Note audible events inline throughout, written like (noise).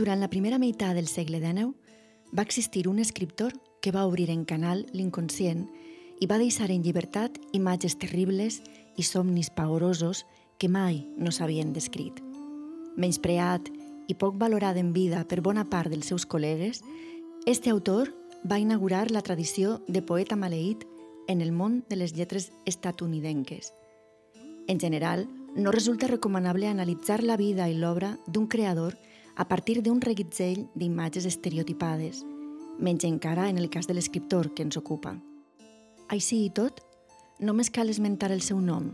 Durant la primera meitat del segle XIX va existir un escriptor que va obrir en canal l'inconscient i va deixar en llibertat imatges terribles i somnis pavorosos que mai no s'havien descrit. Menyspreat i poc valorat en vida per bona part dels seus col·legues, este autor va inaugurar la tradició de poeta maleït en el món de les lletres estatunidenques. En general, no resulta recomanable analitzar la vida i l'obra d'un creador a partir d'un reguitzell d'imatges estereotipades, menys encara en el cas de l'escriptor que ens ocupa. Així i tot, només cal esmentar el seu nom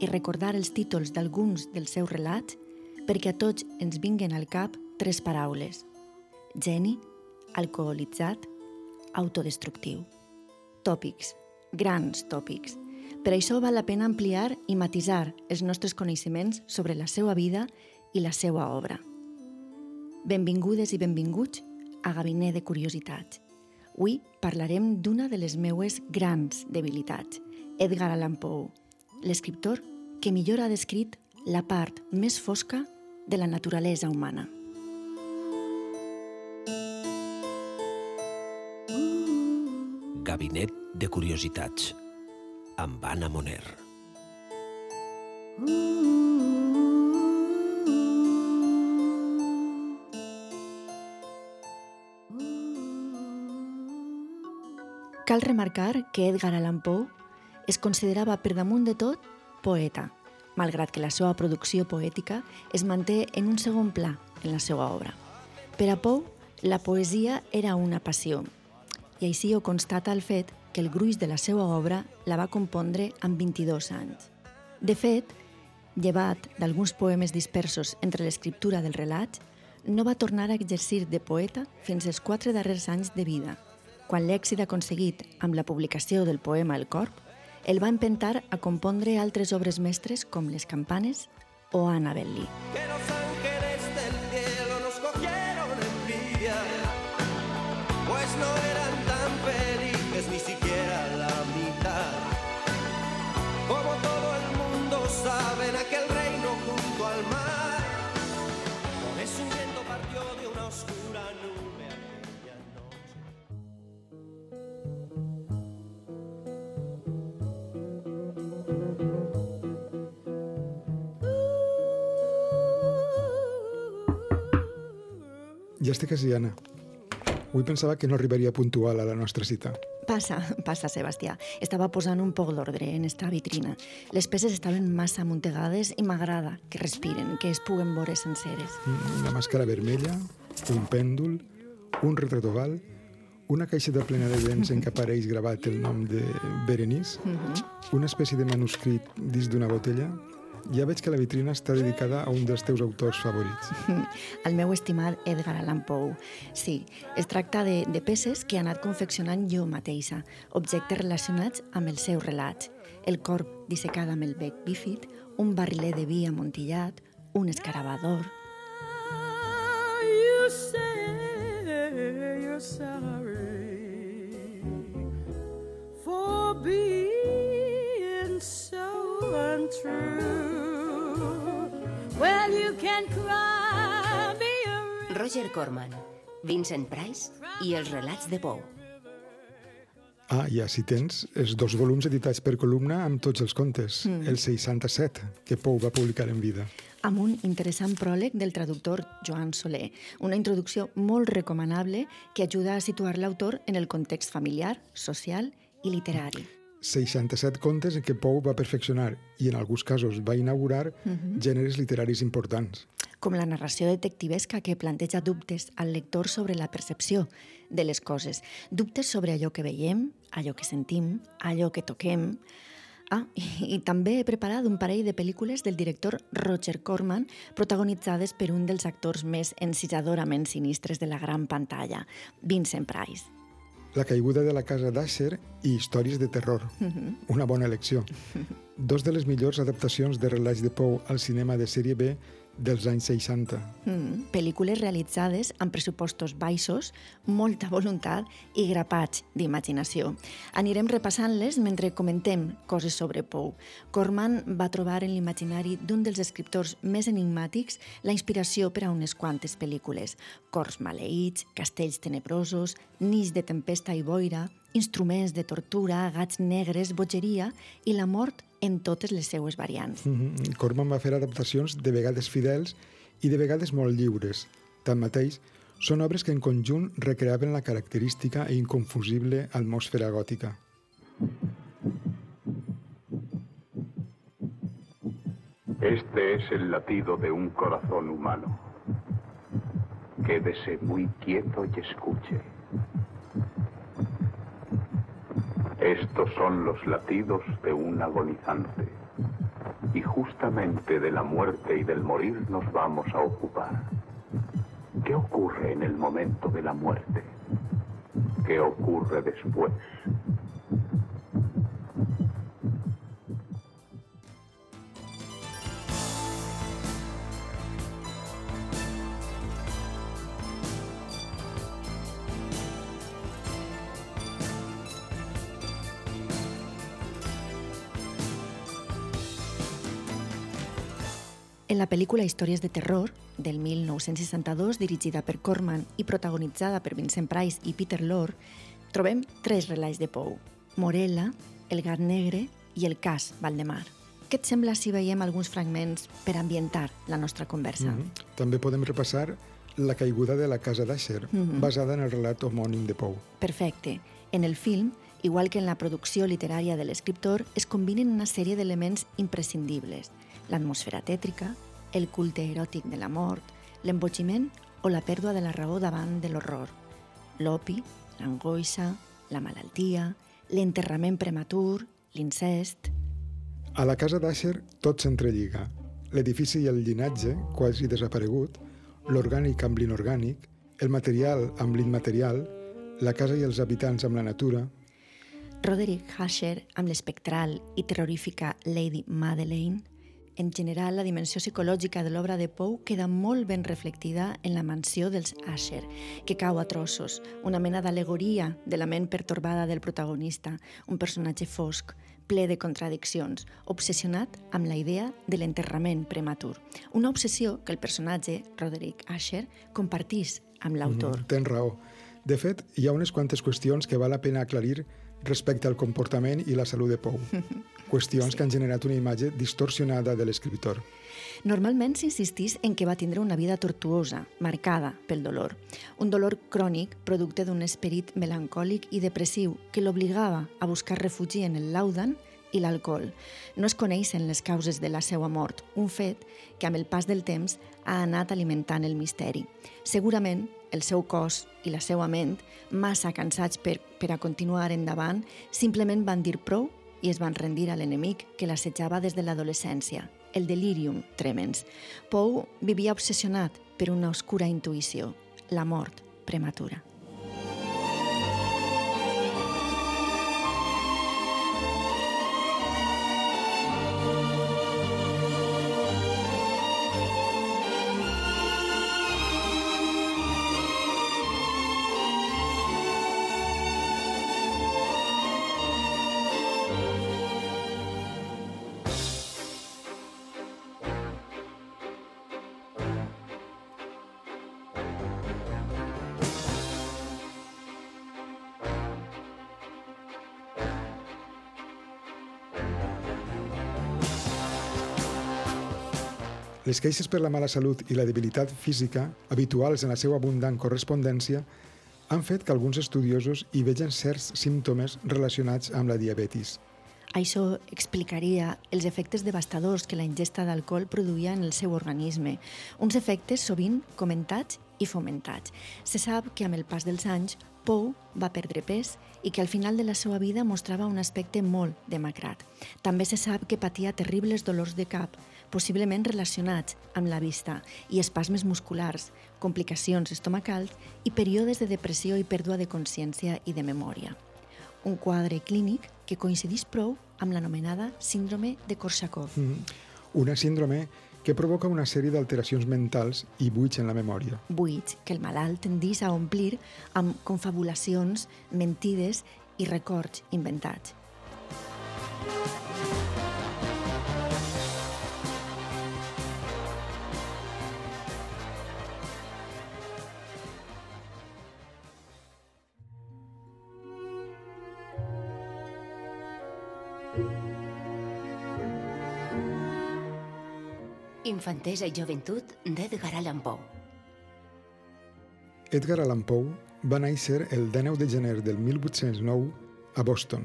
i recordar els títols d'alguns dels seus relats perquè a tots ens vinguen al cap tres paraules. Geni, alcoholitzat, autodestructiu. Tòpics, grans tòpics. Per això val la pena ampliar i matisar els nostres coneixements sobre la seva vida i la seva obra. Benvingudes i benvinguts a Gabinet de Curiositats. Avui parlarem d'una de les meues grans debilitats, Edgar Allan Poe, l'escriptor que millor ha descrit la part més fosca de la naturalesa humana. Gabinet de Curiositats amb Anna Moner. Cal remarcar que Edgar Allan Poe es considerava per damunt de tot poeta, malgrat que la seva producció poètica es manté en un segon pla en la seva obra. Per a Poe, la poesia era una passió, i així ho constata el fet que el gruix de la seva obra la va compondre amb 22 anys. De fet, llevat d'alguns poemes dispersos entre l'escriptura del relat, no va tornar a exercir de poeta fins als quatre darrers anys de vida, quan l'èxit aconseguit amb la publicació del poema El Corp el va empentar a compondre altres obres mestres com Les campanes o Annabel Lee. Ja estic quasi, Anna. Avui pensava que no arribaria puntual a la nostra cita. Passa, passa, Sebastià. Estava posant un poc d'ordre en esta vitrina. Les peces estaven massa amuntegades i m'agrada que respiren, que es puguen veure senceres. Una màscara vermella, un pèndol, un retratoval, una caixeta plena de dents en què apareix gravat el nom de Berenice, una espècie de manuscrit dins d'una botella. Ja veig que la vitrina està dedicada a un dels teus autors favorits. (laughs) El meu estimat Edgar Allan Poe. Sí, es tracta de, de peces que he anat confeccionant jo mateixa, objectes relacionats amb els seus relats. El corp dissecada amb el bec bífid, un barriler de vi amontillat, un escarabador... You say you're sorry for being so untrue. Roger Corman, Vincent Price i els relats de Poe. Ah, i així tens els dos volums editats per columna amb tots els contes, mm. el 67, que Pou va publicar en vida. amb un interessant pròleg del traductor Joan Soler, una introducció molt recomanable que ajuda a situar l'autor en el context familiar, social i literari. 67 contes en què Pou va perfeccionar i en alguns casos va inaugurar gèneres literaris importants. Com la narració detectivesca que planteja dubtes al lector sobre la percepció de les coses. Dubtes sobre allò que veiem, allò que sentim, allò que toquem... Ah, i, i també he preparat un parell de pel·lícules del director Roger Corman protagonitzades per un dels actors més encisadorament sinistres de la gran pantalla, Vincent Price. La caiguda de la casa d'Asher i històries de terror. Una bona elecció. (laughs) Dos de les millors adaptacions de relats de Pou al cinema de sèrie B dels anys 60. Mm, pel·lícules realitzades amb pressupostos baixos, molta voluntat i grapats d'imaginació. Anirem repassant-les mentre comentem coses sobre Pou. Corman va trobar en l'imaginari d'un dels escriptors més enigmàtics la inspiració per a unes quantes pel·lícules. Cors maleïts, castells tenebrosos, nits de tempesta i boira, instruments de tortura, gats negres, bogeria i la mort en totes les seues variants. Mm -hmm. Corman va fer adaptacions de vegades fidels i de vegades molt lliures. Tanmateix, són obres que en conjunt recreaven la característica e inconfusible atmosfera gòtica. Este es el latido de un corazón humano. Quédese muy quieto y escuche. Estos son los latidos de un agonizante. Y justamente de la muerte y del morir nos vamos a ocupar. ¿Qué ocurre en el momento de la muerte? ¿Qué ocurre después? La pel·lícula Històries de terror, del 1962, dirigida per Corman i protagonitzada per Vincent Price i Peter Lorre, trobem tres relats de Pou. Morella, El gat negre i El cas Valdemar. Què et sembla si veiem alguns fragments per ambientar la nostra conversa? Mm -hmm. També podem repassar La caiguda de la casa d'Asher, mm -hmm. basada en el relat homònim de Pou. Perfecte. En el film, igual que en la producció literària de l'escriptor, es combinen una sèrie d'elements imprescindibles. L'atmosfera tètrica, el culte eròtic de la mort, l'embogiment o la pèrdua de la raó davant de l'horror. L'opi, l'angoixa, la malaltia, l'enterrament prematur, l'incest... A la casa d'Asher tot s'entrelliga. L'edifici i el llinatge, quasi desaparegut, l'orgànic amb l'inorgànic, el material amb l'immaterial, la casa i els habitants amb la natura, Roderick Hasher, amb l'espectral i terrorífica Lady Madeleine, en general, la dimensió psicològica de l'obra de Poe queda molt ben reflectida en la mansió dels Asher, que cau a trossos, una mena d'alegoria de la ment pertorbada del protagonista, un personatge fosc, ple de contradiccions, obsessionat amb la idea de l'enterrament prematur. Una obsessió que el personatge, Roderick Asher, compartís amb l'autor. Mm, tens raó. De fet, hi ha unes quantes qüestions que val la pena aclarir respecte al comportament i la salut de Pou. (laughs) Qüestions sí. que han generat una imatge distorsionada de l'escriptor. Normalment s'insistís en que va tindre una vida tortuosa, marcada pel dolor. Un dolor crònic, producte d'un esperit melancòlic i depressiu que l'obligava a buscar refugi en el laudan i l'alcohol. No es coneixen les causes de la seva mort, un fet que amb el pas del temps ha anat alimentant el misteri. Segurament el seu cos i la seva ment, massa cansats per, per a continuar endavant, simplement van dir prou i es van rendir a l'enemic que l'assetjava des de l'adolescència, el delirium tremens. Pou vivia obsessionat per una oscura intuïció, la mort prematura. Les queixes per la mala salut i la debilitat física, habituals en la seva abundant correspondència, han fet que alguns estudiosos hi vegen certs símptomes relacionats amb la diabetis. Això explicaria els efectes devastadors que la ingesta d'alcohol produïa en el seu organisme, uns efectes sovint comentats i fomentats. Se sap que amb el pas dels anys Pou va perdre pes i que al final de la seva vida mostrava un aspecte molt demacrat. També se sap que patia terribles dolors de cap, possiblement relacionats amb la vista, i espasmes musculars, complicacions estomacals i períodes de depressió i pèrdua de consciència i de memòria. Un quadre clínic que coincidís prou amb l'anomenada síndrome de Korsakoff. Mm. Una síndrome que provoca una sèrie d'alteracions mentals i buits en la memòria. Buits que el malalt tendís a omplir amb confabulacions, mentides i records inventats. Infantesa i joventut d'Edgar Allan Poe. Edgar Allan Poe va néixer el 19 de gener del 1809 a Boston.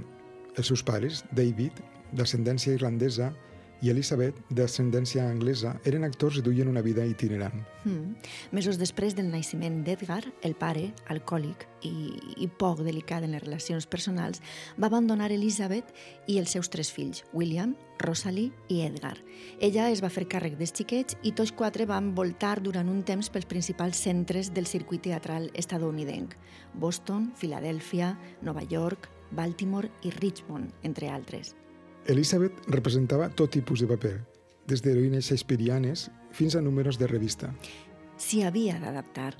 Els seus pares, David, d'ascendència irlandesa, i Elizabeth, d'ascendència anglesa, eren actors i duien una vida itinerant. Mm. Mesos després del naixement d'Edgar, el pare, alcohòlic i, i poc delicat en les relacions personals, va abandonar Elizabeth i els seus tres fills, William, Rosalie i Edgar. Ella es va fer càrrec dels xiquets i tots quatre van voltar durant un temps pels principals centres del circuit teatral estadounidenc, Boston, Filadèlfia, Nova York, Baltimore i Richmond, entre altres. Elizabeth representava tot tipus de paper, des d'heroïnes shakespearianes fins a números de revista. S'hi havia d'adaptar,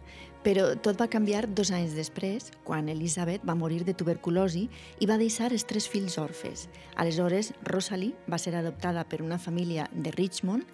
però tot va canviar dos anys després, quan Elizabeth va morir de tuberculosi i va deixar els tres fills orfes. Aleshores, Rosalie va ser adoptada per una família de Richmond,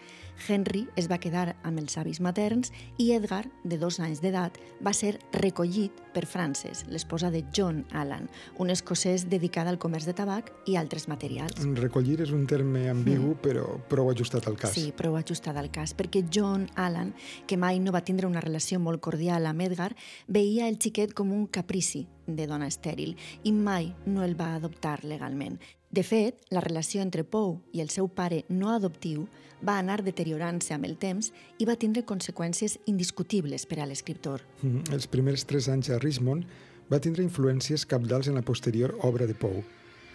Henry es va quedar amb els avis materns i Edgar, de dos anys d'edat, va ser recollit per Frances, l'esposa de John Allan, un escocès dedicat al comerç de tabac i altres materials. Recollir és un terme ambigu, però prou ajustat al cas. Sí, prou ajustat al cas, perquè John Allan, que mai no va tindre una relació molt cordial amb Edgar, veia el xiquet com un caprici de dona estèril i mai no el va adoptar legalment. De fet, la relació entre Poe i el seu pare no adoptiu va anar deteriorant-se amb el temps i va tindre conseqüències indiscutibles per a l'escriptor. Mm, Els primers tres anys a Richmond va tindre influències capdals en la posterior obra de Poe.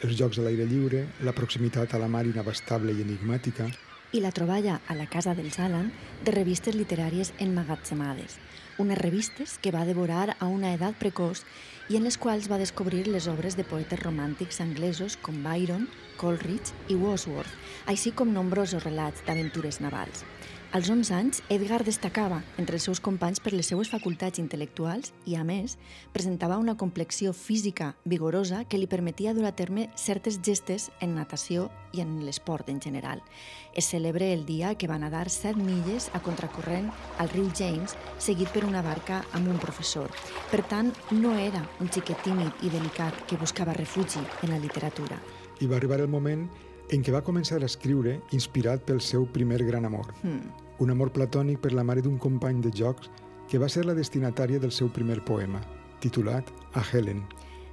Els jocs a l'aire lliure, la proximitat a la mar inabastable i enigmàtica, i la troballa a la casa dels Allan de revistes literàries emmagatzemades, unes revistes que va devorar a una edat precoç i en les quals va descobrir les obres de poetes romàntics anglesos com Byron, Coleridge i Wordsworth, així com nombrosos relats d'aventures navals. Als 11 anys, Edgar destacava entre els seus companys per les seues facultats intel·lectuals i, a més, presentava una complexió física vigorosa que li permetia dur a terme certes gestes en natació i en l'esport en general. Es celebra el dia que va nedar 7 milles a contracorrent al riu James, seguit per una barca amb un professor. Per tant, no era un xiquet tímid i delicat que buscava refugi en la literatura. i va arribar el moment en què va començar a escriure inspirat pel seu primer gran amor. Hmm. Un amor platònic per la mare d'un company de jocs que va ser la destinatària del seu primer poema, titulat A Helen.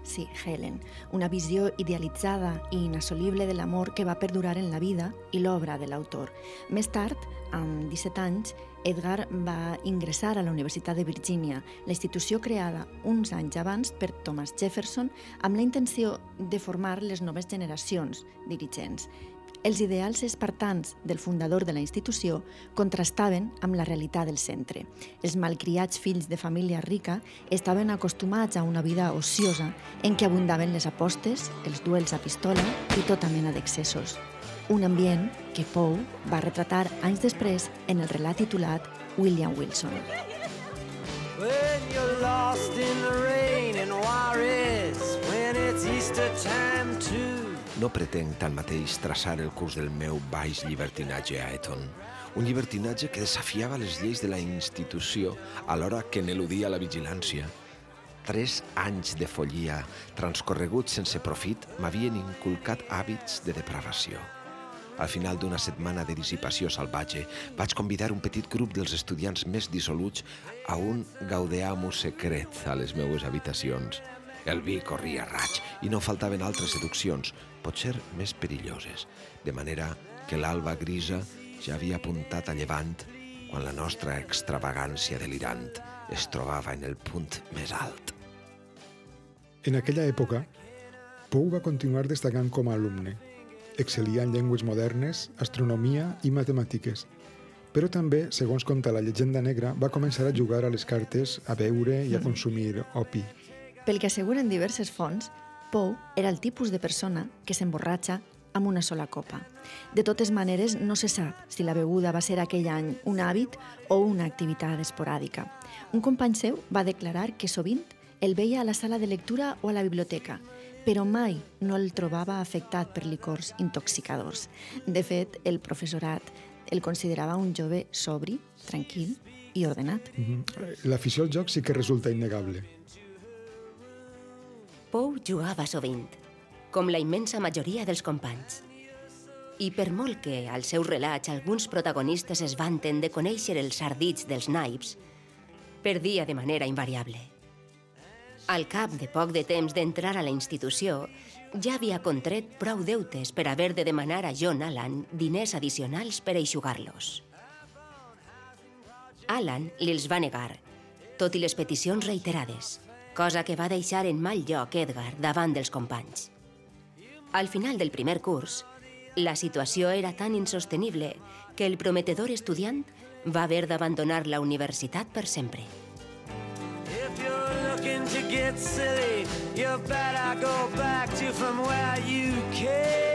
Sí, Helen, una visió idealitzada i inassolible de l'amor que va perdurar en la vida i l'obra de l'autor. Més tard, amb 17 anys, Edgar va ingressar a la Universitat de Virgínia, la institució creada uns anys abans per Thomas Jefferson amb la intenció de formar les noves generacions dirigents. Els ideals espartans del fundador de la institució contrastaven amb la realitat del centre. Els malcriats fills de família rica estaven acostumats a una vida ociosa en què abundaven les apostes, els duels a pistola i tota mena d'excessos. Un ambient que Poe va retratar anys després en el relat titulat William Wilson. When you're lost in the rain in Juarez, when it's Easter time too. No pretenc tanmateix traçar el curs del meu baix llibertinatge a Eton, un llibertinatge que desafiava les lleis de la institució alhora que n'eludia la vigilància. Tres anys de follia transcorreguts sense profit m'havien inculcat hàbits de depravació. Al final d'una setmana de dissipació salvatge, vaig convidar un petit grup dels estudiants més dissoluts a un gaudeamus secret a les meues habitacions. El vi corria a raig i no faltaven altres seduccions, potser més perilloses, de manera que l'alba grisa ja havia apuntat a llevant quan la nostra extravagància delirant es trobava en el punt més alt. En aquella època, Poe va continuar destacant com a alumne. Excel·lia en llengües modernes, astronomia i matemàtiques. Però també, segons conta la llegenda negra, va començar a jugar a les cartes, a beure i a consumir opi. Pel que asseguren diverses fonts, Poe era el tipus de persona que s'emborratxa amb una sola copa. De totes maneres, no se sap si la beguda va ser aquell any un hàbit o una activitat esporàdica. Un company seu va declarar que sovint el veia a la sala de lectura o a la biblioteca, però mai no el trobava afectat per licors intoxicadors. De fet, el professorat el considerava un jove sobri, tranquil i ordenat. L'afició al joc sí que resulta innegable. Pou jugava sovint, com la immensa majoria dels companys. I per molt que als seus relats alguns protagonistes es vanten de conèixer els ardits dels naips, perdia de manera invariable. Al cap de poc de temps d'entrar a la institució, ja havia contret prou deutes per haver de demanar a John Allan diners addicionals per eixugar-los. Alan li'ls va negar, tot i les peticions reiterades, cosa que va deixar en mal lloc Edgar davant dels companys. Al final del primer curs, la situació era tan insostenible que el prometedor estudiant va haver d'abandonar la universitat per sempre. If you're to get silly, you better go back to from where you came.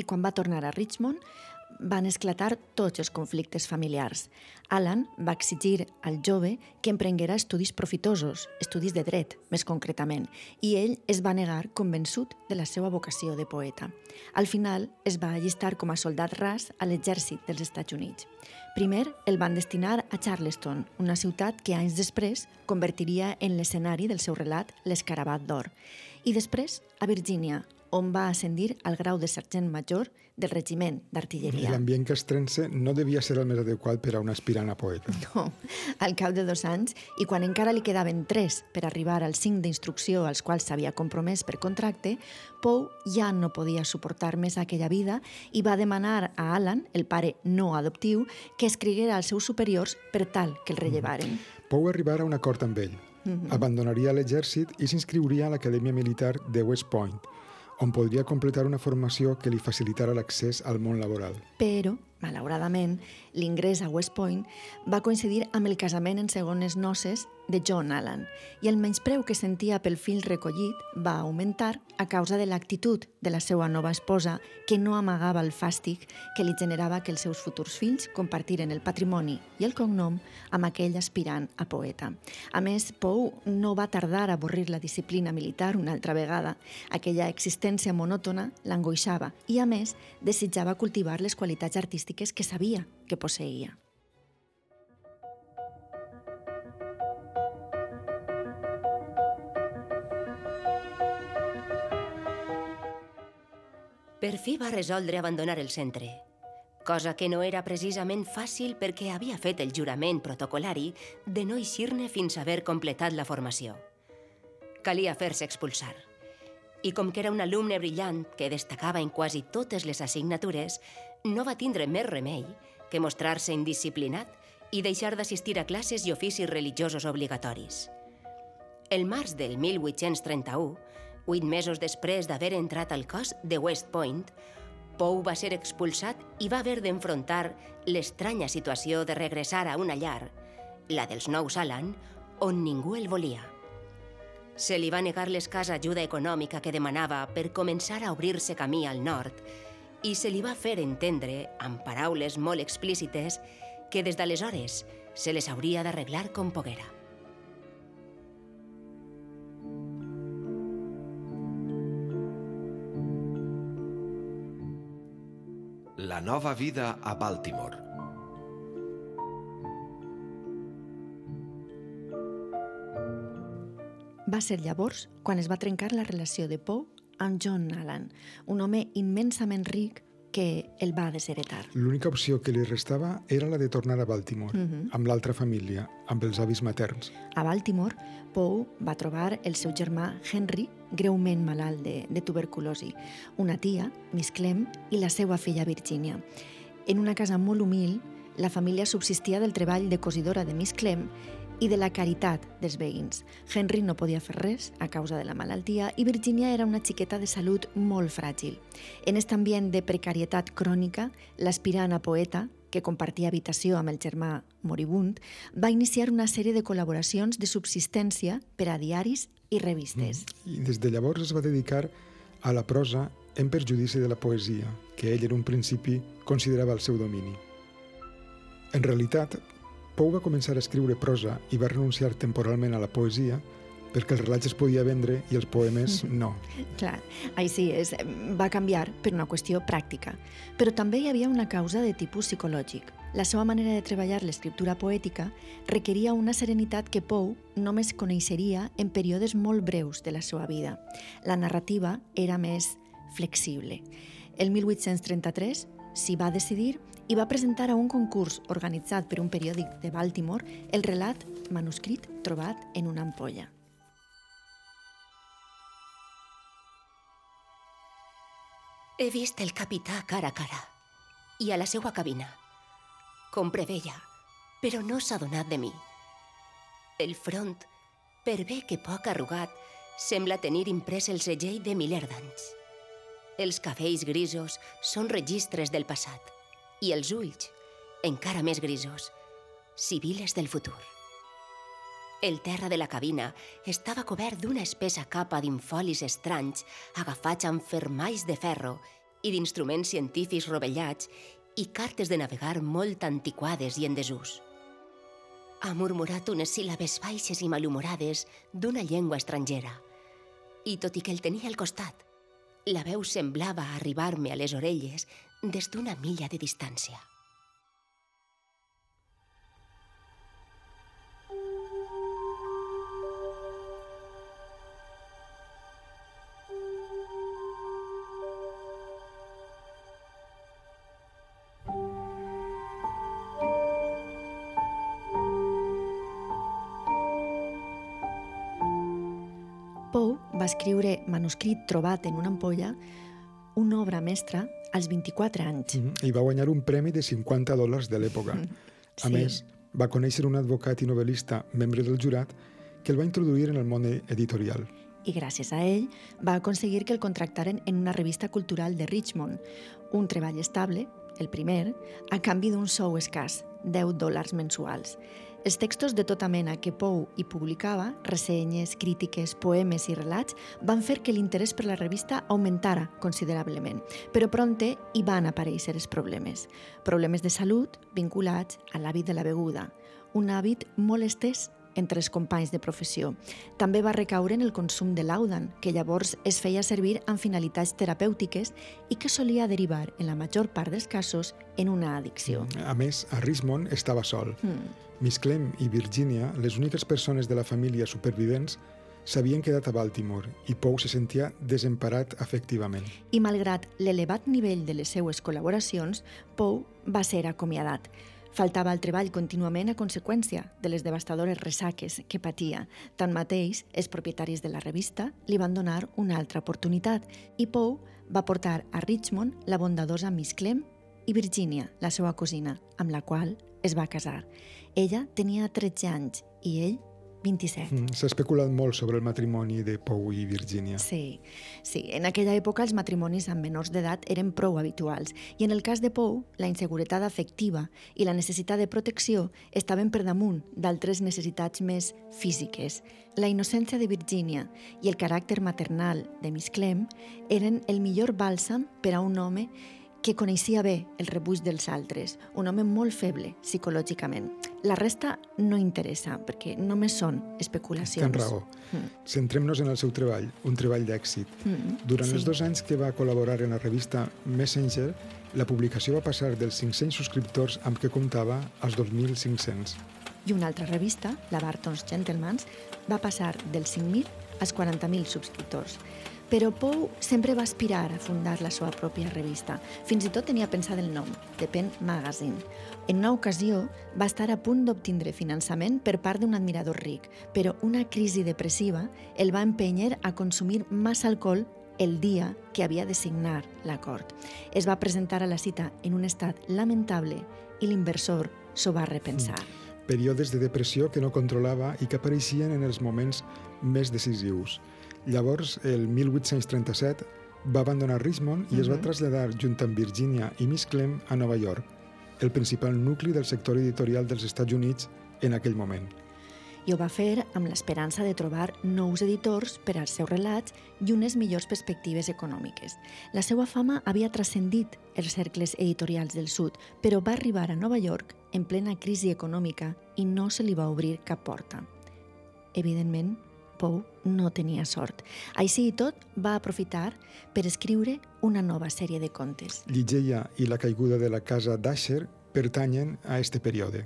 I quan va tornar a Richmond, van esclatar tots els conflictes familiars. Alan va exigir al jove que emprenguera estudis profitosos, estudis de dret, més concretament, i ell es va negar convençut de la seva vocació de poeta. Al final, es va allistar com a soldat ras a l'exèrcit dels Estats Units. Primer el van destinar a Charleston, una ciutat que anys després convertiria en l'escenari del seu relat L'escarabat d'or, i després a Virgínia, on va ascendir al grau de sergent major del regiment d'artilleria. L'ambient castrense no devia ser el més adequat per a un aspirant a poeta. (laughs) No, al cap de dos anys, i quan encara li quedaven tres per arribar als cinc d'instrucció als quals s'havia compromès per contracte, Pou ja no podia suportar més aquella vida i va demanar a Alan, el pare no adoptiu, que escriguera als seus superiors per tal que el rellevaren. Pou arribar a un acord amb ell. Abandonaria l'exèrcit i s'inscriuria a l'Acadèmia Militar de West Point, on podria completar una formació que li facilitara l'accés al món laboral. Però, malauradament, l'ingrés a West Point va coincidir amb el casament en segones noces de John Allan i el menyspreu que sentia pel fill recollit va augmentar a causa de l'actitud de la seva nova esposa que no amagava el fàstic que li generava que els seus futurs fills compartiren el patrimoni i el cognom amb aquell aspirant a poeta. A més, Pou no va tardar a avorrir la disciplina militar una altra vegada. Aquella existència monòtona l'angoixava i, a més, desitjava cultivar les qualitats artístiques que sabia que posseïa. Per fi va resoldre abandonar el centre, cosa que no era precisament fàcil perquè havia fet el jurament protocolari de no eixir-ne fins a haver completat la formació. Calia fer-se expulsar. I com que era un alumne brillant que destacava en quasi totes les assignatures, no va tindre més remei que mostrar-se indisciplinat i deixar d'assistir a classes i oficis religiosos obligatoris. El març del 1831, vuit mesos després d'haver entrat al cos de West Point, Pou va ser expulsat i va haver d'enfrontar l'estranya situació de regressar a una llar, la dels nous Alan, on ningú el volia. Se li va negar l'escassa ajuda econòmica que demanava per començar a obrir-se camí al nord i se li va fer entendre, amb paraules molt explícites, que des d'aleshores se les hauria d'arreglar com poguera. La nova vida a Baltimore. Va ser llavors quan es va trencar la relació de Poe amb John Allan, un home immensament ric que el va desheretar. L'única opció que li restava era la de tornar a Baltimore, amb l'altra família, amb els avis materns. A Baltimore, Poe va trobar el seu germà Henry, greument malalt de, de tuberculosi, una tia, Miss Clem, i la seva filla Virginia. En una casa molt humil, la família subsistia del treball de cosidora de Miss Clem i de la caritat dels veïns. Henry no podia fer res a causa de la malaltia i Virginia era una xiqueta de salut molt fràgil. En aquest ambient de precarietat crònica, l'aspirant a poeta, que compartia habitació amb el germà moribund, va iniciar una sèrie de col·laboracions de subsistència per a diaris i revistes. I des de llavors es va dedicar a la prosa en perjudici de la poesia, que ell en un principi considerava el seu domini. En realitat, Pou va començar a escriure prosa i va renunciar temporalment a la poesia perquè els relats es podia vendre i els poemes (laughs) no. Clar, així és, va canviar per una qüestió pràctica. Però també hi havia una causa de tipus psicològic. La seva manera de treballar l'escriptura poètica requeria una serenitat que Pou només coneixeria en períodes molt breus de la seva vida. La narrativa era més flexible. El 1833 s'hi va decidir i va presentar a un concurs organitzat per un periòdic de Baltimore el relat manuscrit trobat en una ampolla. He vist el capità cara a cara i a la seva cabina. Com preveia, però no s'ha donat de mi. El front, per bé que poc arrugat, sembla tenir imprès el segell de miler d'anys. Els cabells grisos són registres del passat i els ulls, encara més grisos, sibiles del futur. El terra de la cabina estava cobert d'una espessa capa d'infolis estranys agafats amb fermalls de ferro i d'instruments científics rovellats i cartes de navegar molt antiquades i en desús. Ha murmurat unes síl·labes baixes i malhumorades d'una llengua estrangera. I tot i que el tenia al costat, la veu semblava arribar-me a les orelles des d'una milla de distància. Pou va escriure manuscrit trobat en una ampolla, una obra mestra, als 24 anys. Mhm. I va guanyar un premi de 50 dòlars de l'època. A Sí. més, va conèixer un advocat i novel·lista, membre del jurat, que el va introduir en el món editorial. I gràcies a ell va aconseguir que el contractaren en una revista cultural de Richmond, un treball estable, el primer, a canvi d'un sou escàs, 10 dòlars mensuals. Els textos de tota mena que Pou hi publicava, ressenyes, crítiques, poemes i relats, van fer que l'interès per la revista augmentara considerablement, però pronte hi van aparèixer els problemes. Problemes de salut vinculats a l'hàbit de la beguda, un hàbit molt estès entre els companys de professió. També va recaure en el consum de l'audan, que llavors es feia servir amb finalitats terapèutiques i que solia derivar, en la major part dels casos, en una addicció. A més, a Richmond estava sol. Miss Clem i Virginia, les úniques persones de la família supervivents, s'havien quedat a Baltimore i Pou se sentia desemparat afectivament. I malgrat l'elevat nivell de les seues col·laboracions, Pou va ser acomiadat. Faltava el treball contínuament a conseqüència de les devastadores ressaques que patia. Tanmateix, els propietaris de la revista li van donar una altra oportunitat i Pou va portar a Richmond la bondadosa Miss Clem i Virginia, la seva cosina, amb la qual es va casar. Ella tenia 13 anys i ell 27. Mm, S'ha especulat molt sobre el matrimoni de Pou i Virginia. Sí, sí. En aquella època els matrimonis amb menors d'edat eren prou habituals i en el cas de Pou, la inseguretat afectiva i la necessitat de protecció estaven per damunt d'altres necessitats més físiques. La innocència de Virginia i el caràcter maternal de Miss Clem eren el millor bàlsam per a un home que coneixia bé el rebuig dels altres, un home molt feble psicològicament. La resta no interessa, perquè només són especulacions. Tens raó. Centrem-nos en el seu treball, un treball d'èxit. Durant sí. els dos anys que va col·laborar en la revista Messenger, la publicació va passar dels 500 subscriptors amb què comptava als 2.500. I una altra revista, la Barton's Gentlemans, va passar dels 5.000 als 40.000 subscriptors. Però Pou sempre va aspirar a fundar la seva pròpia revista. Fins i tot tenia pensat el nom, The Pen Magazine. En una ocasió va estar a punt d'obtindre finançament per part d'un admirador ric, però una crisi depressiva el va empènyer a consumir massa alcohol el dia que havia de signar l'acord. Es va presentar a la cita en un estat lamentable i l'inversor s'ho va repensar. períodes de depressió que no controlava i que apareixien en els moments més decisius. Llavors, el 1837, va abandonar Richmond i es va traslladar junt amb Virginia i Miss Clem a Nova York, el principal nucli del sector editorial dels Estats Units en aquell moment. i ho va fer amb l'esperança de trobar nous editors per als seus relats i unes millors perspectives econòmiques. La seva fama havia transcendit els cercles editorials del sud, però va arribar a Nova York en plena crisi econòmica i no se li va obrir cap porta. Evidentment, Poe no tenia sort. Així i tot, va aprofitar per escriure una nova sèrie de contes. Ligeia i la caiguda de la casa d'Asher pertanyen a este període.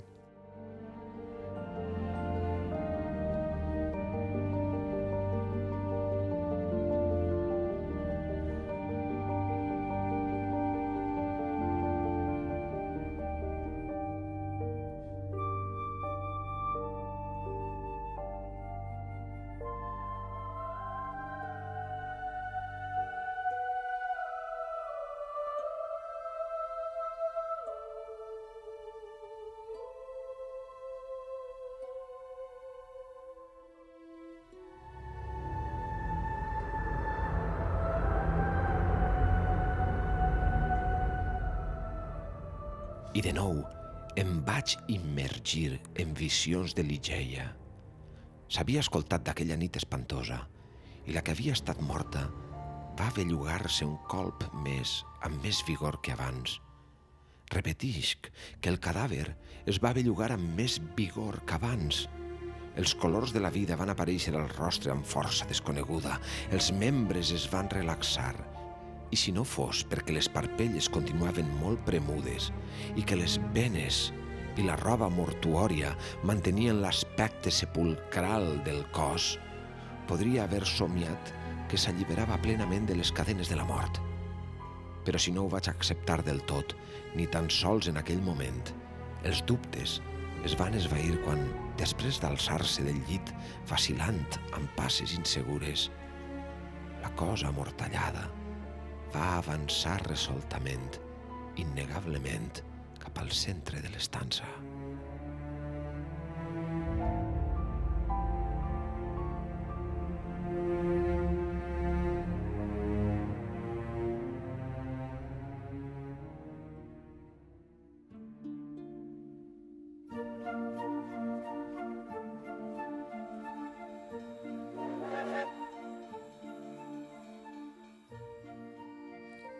Visions de Ligeia. S'havia escoltat d'aquella nit espantosa i la que havia estat morta va bellugar-se un colp més, amb més vigor que abans. Repetisc que el cadàver es va bellugar amb més vigor que abans. Els colors de la vida van aparèixer al rostre amb força desconeguda, els membres es van relaxar, i si no fos perquè les parpelles continuaven molt premudes i que les venes i la roba mortuòria mantenien l'aspecte sepulcral del cos, podria haver somiat que s'alliberava plenament de les cadenes de la mort. Però si no ho vaig acceptar del tot, ni tan sols en aquell moment, els dubtes es van esvair quan, després d'alçar-se del llit, vacilant amb passes insegures, la cosa amortallada va avançar resoltament, innegablement, cap al centre de l'estança.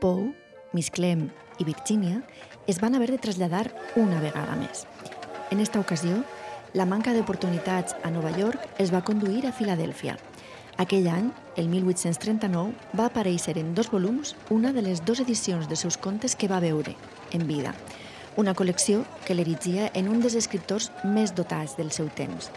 Poe, Miss Clem i Virginia es van haver de traslladar una vegada més. En esta ocasió, la manca d'oportunitats a Nova York els va conduir a Filadèlfia. Aquell any, el 1839, va aparèixer en dos volums una de les dues edicions de seus contes que va veure en vida, una col·lecció que l'erigia en un dels escriptors més dotats del seu temps,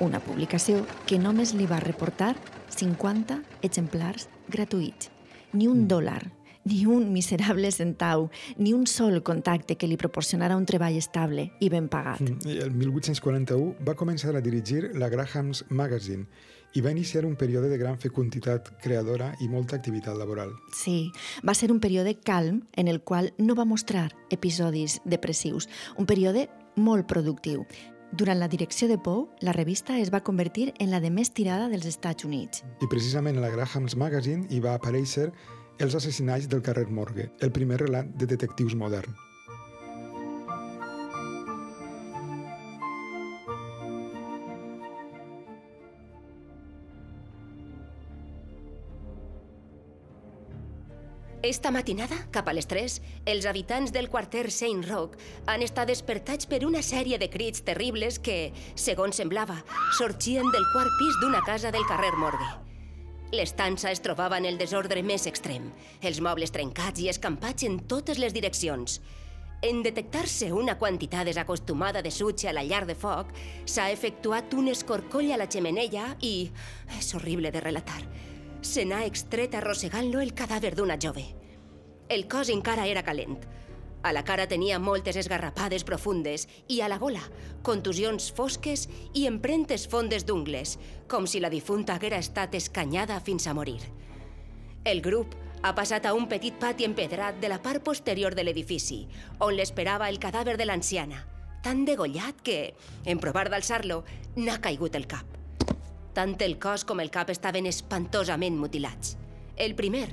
una publicació que només li va reportar 50 exemplars gratuïts, ni un dòlar, ni un miserable centau, ni un sol contacte que li proporcionara un treball estable i ben pagat. I el 1841 va començar a dirigir la Graham's Magazine i va iniciar un període de gran fecunditat creadora i molta activitat laboral. Sí, va ser un període calm en el qual no va mostrar episodis depressius, un període molt productiu. Durant la direcció de Poe, la revista es va convertir en la de més tirada dels Estats Units. I precisament a la Graham's Magazine hi va aparèixer Els assassinats del carrer Morgue, el primer relat de detectius modern. Esta matinada, cap a les 3, els habitants del quarter Saint Rock han estat despertats per una sèrie de crits terribles que, segons semblava, sorgien del quart pis d'una casa del carrer Morgue. L'estança es trobava en el desordre més extrem, els mobles trencats i escampats en totes les direccions. En detectar-se una quantitat desacostumada de sutge a la llar de foc, s'ha efectuat un escorcoll a la xemeneia i... és horrible de relatar. Se n'ha extret arrossegant-lo el cadàver d'una jove. El cos encara era calent. A la cara tenia moltes esgarrapades profundes i a la gola contusions fosques i empremtes fondes d'ungles, com si la difunta haguera estat escanyada fins a morir. El grup ha passat a un petit pati empedrat de la part posterior de l'edifici, on l'esperava el cadàver de l'anciana, tan degollat que, en provar d'alçar-lo, n'ha caigut el cap. Tant el cos com el cap estaven espantosament mutilats. El primer,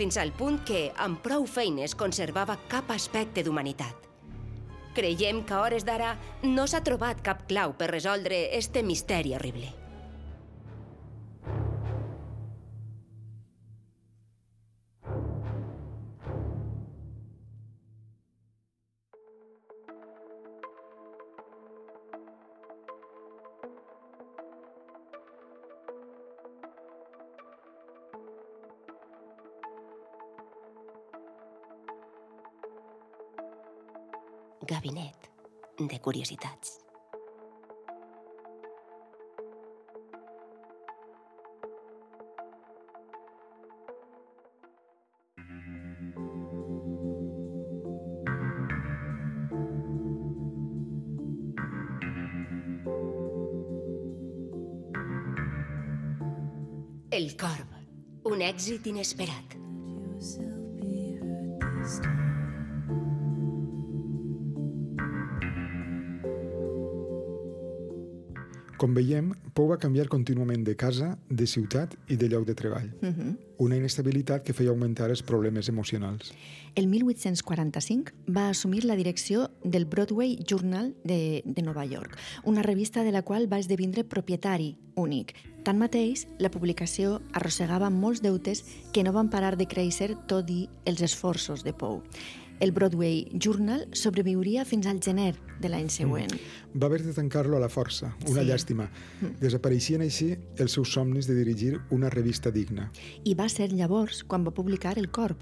fins al punt que, amb prou feines, conservava cap aspecte d'humanitat. Creiem que a hores d'ara no s'ha trobat cap clau per resoldre este misteri horrible. De curiositats. El corb, un èxit inesperat. Com veiem, Pou va canviar contínuament de casa, de ciutat i de lloc de treball. Una inestabilitat que feia augmentar els problemes emocionals. El 1845 va assumir la direcció del Broadway Journal de, de Nova York, una revista de la qual va esdevindre propietari únic. Tanmateix, la publicació arrossegava molts deutes que no van parar de créixer tot i els esforços de Pou. El Broadway Journal sobreviuria fins al gener de l'any següent. Va haver de tancar-lo a la força, una Sí. llàstima. Desapareixien així els seus somnis de dirigir una revista digna. I va ser llavors quan va publicar El Corb,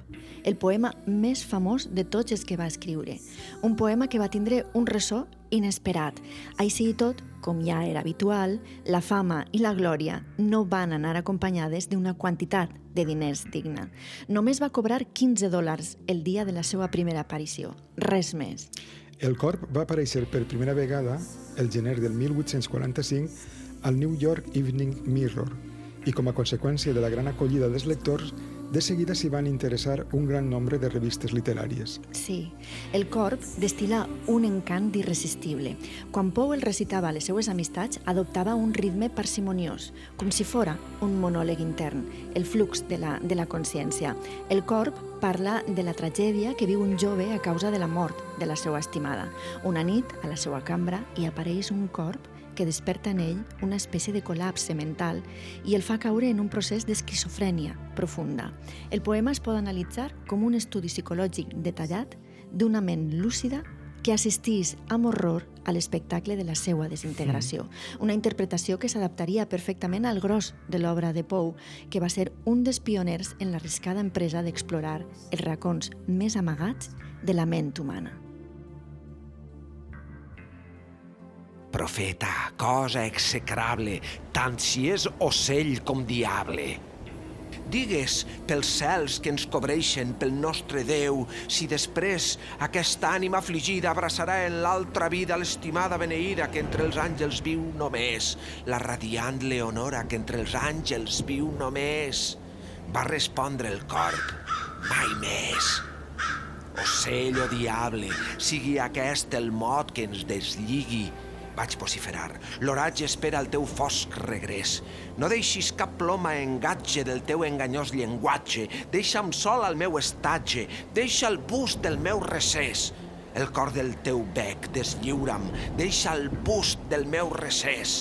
el poema més famós de tots els que va escriure. Un poema que va tindre un ressò inesperat. Així i tot, com ja era habitual, la fama i la glòria no van anar acompanyades d'una quantitat de diners digna. Només va cobrar 15 dòlars el dia de la seva primera aparició. Res més. El corp va aparèixer per primera vegada el gener del 1845 al New York Evening Mirror i com a conseqüència de la gran acollida dels lectors, de seguida s'hi van interessar un gran nombre de revistes literàries. Sí, el corp destil·la un encant irresistible. Quan Pou el recitava les seues amistats, adoptava un ritme parsimoniós, com si fora un monòleg intern, el flux de la, de la consciència. El corp parla de la tragèdia que viu un jove a causa de la mort de la seva estimada. Una nit, a la seva cambra, hi apareix un corp que desperta en ell una espècie de col·lapse mental i el fa caure en un procés d'esquizofrènia profunda. El poema es pot analitzar com un estudi psicològic detallat d'una ment lúcida que assistís amb horror a l'espectacle de la seva desintegració. Una interpretació que s'adaptaria perfectament al gros de l'obra de Pou, que va ser un dels pioners en l'arriscada empresa d'explorar els racons més amagats de la ment humana. Profeta, cosa execrable, tant si és ocell com diable. Digues pels cels que ens cobreixen pel nostre Déu, si després aquesta ànima afligida abraçarà en l'altra vida l'estimada beneïda que entre els àngels viu només, la radiant Leonora que entre els àngels viu només. Va respondre el corp, mai més. Ocell o diable, sigui aquest el mot que ens deslligui, vaig vociferar. L'oratge espera el teu fosc regrés. No deixis cap ploma engatge del teu enganyós llenguatge. Deixa'm sol al meu estatge. Deixa el bust del meu recés. El cor del teu bec, deslliura'm. Deixa el bust del meu recés.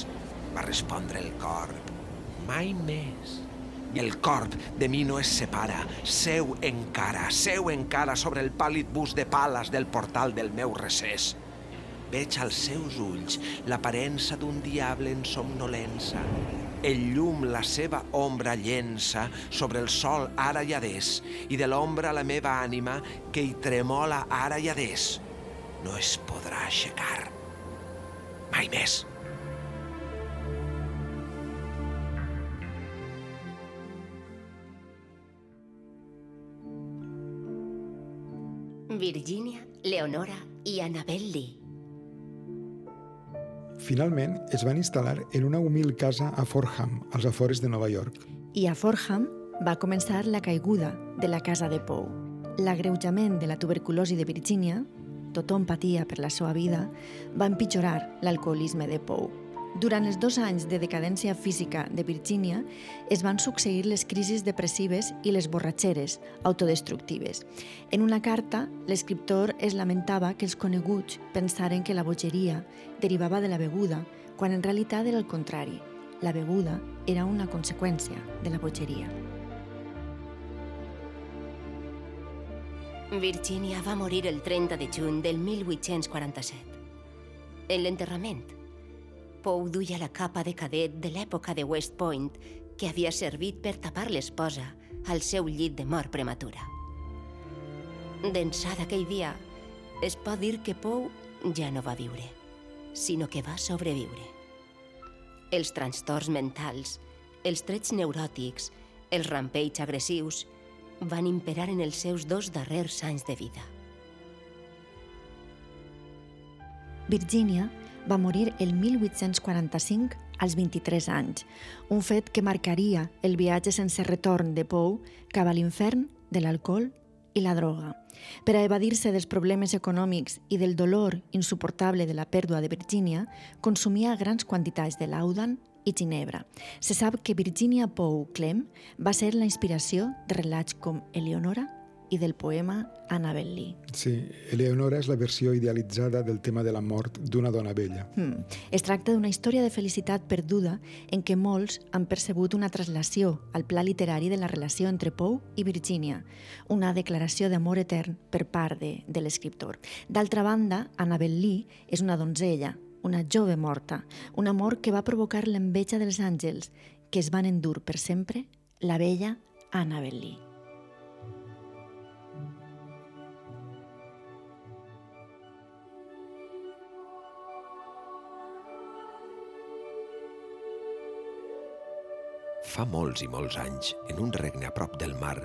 Va respondre el corb. Mai més. I el corb de mi no es separa. Seu encara, seu encara sobre el pàl·lid bust de pales del portal del meu recés. Veig als seus ulls l'aparença d'un diable en somnolença. El llum la seva ombra llença sobre el sol ara i adés, i de l'ombra la meva ànima que hi tremola ara i adés. No es podrà aixecar. Mai més. Virginia, Leonora i Annabel Lee. Finalment, es van instal·lar en una humil casa a Forham, als afores de Nova York. I a Forham va començar la caiguda de la casa de Pou. L'agreujament de la tuberculosi de Virgínia, tothom patia per la seva vida, va empitjorar l'alcoholisme de Poe. Durant els dos anys de decadència física de Virginia es van succeir les crisis depressives i les borratxeres autodestructives. En una carta, l'escriptor es lamentava que els coneguts pensaren que la bogeria derivava de la beguda, quan en realitat era el contrari. La beguda era una conseqüència de la bogeria. Virginia va morir el 30 de juny del 1847. En l'enterrament, Poe duia la capa de cadet de l'època de West Point que havia servit per tapar l'esposa al seu llit de mort prematura. D'ençà d'aquell dia, es pot dir que Poe ja no va viure, sinó que va sobreviure. Els trastorns mentals, els trets neuròtics, els rampeigs agressius van imperar en els seus dos darrers anys de vida. Virginia va morir el 1845 als 23 anys, un fet que marcaria el viatge sense retorn de Poe cap a l'infern de l'alcohol i la droga. Per a evadir-se dels problemes econòmics i del dolor insuportable de la pèrdua de Virginia, consumia grans quantitats de laudan i ginebra. Se sap que Virginia Poe Clem va ser la inspiració de relats com Eleonora i del poema Annabel Lee. Sí, Eleonora és la versió idealitzada del tema de la mort d'una dona vella. Hmm. Es tracta d'una història de felicitat perduda en què molts han percebut una traslació al pla literari de la relació entre Poe i Virginia, una declaració d'amor etern per part de, de l'escriptor. D'altra banda, Annabel Lee és una donzella, una jove morta, un amor que va provocar l'enveja dels àngels, que es van endur per sempre la vella Annabel Lee. Fa molts i molts anys, en un regne a prop del mar,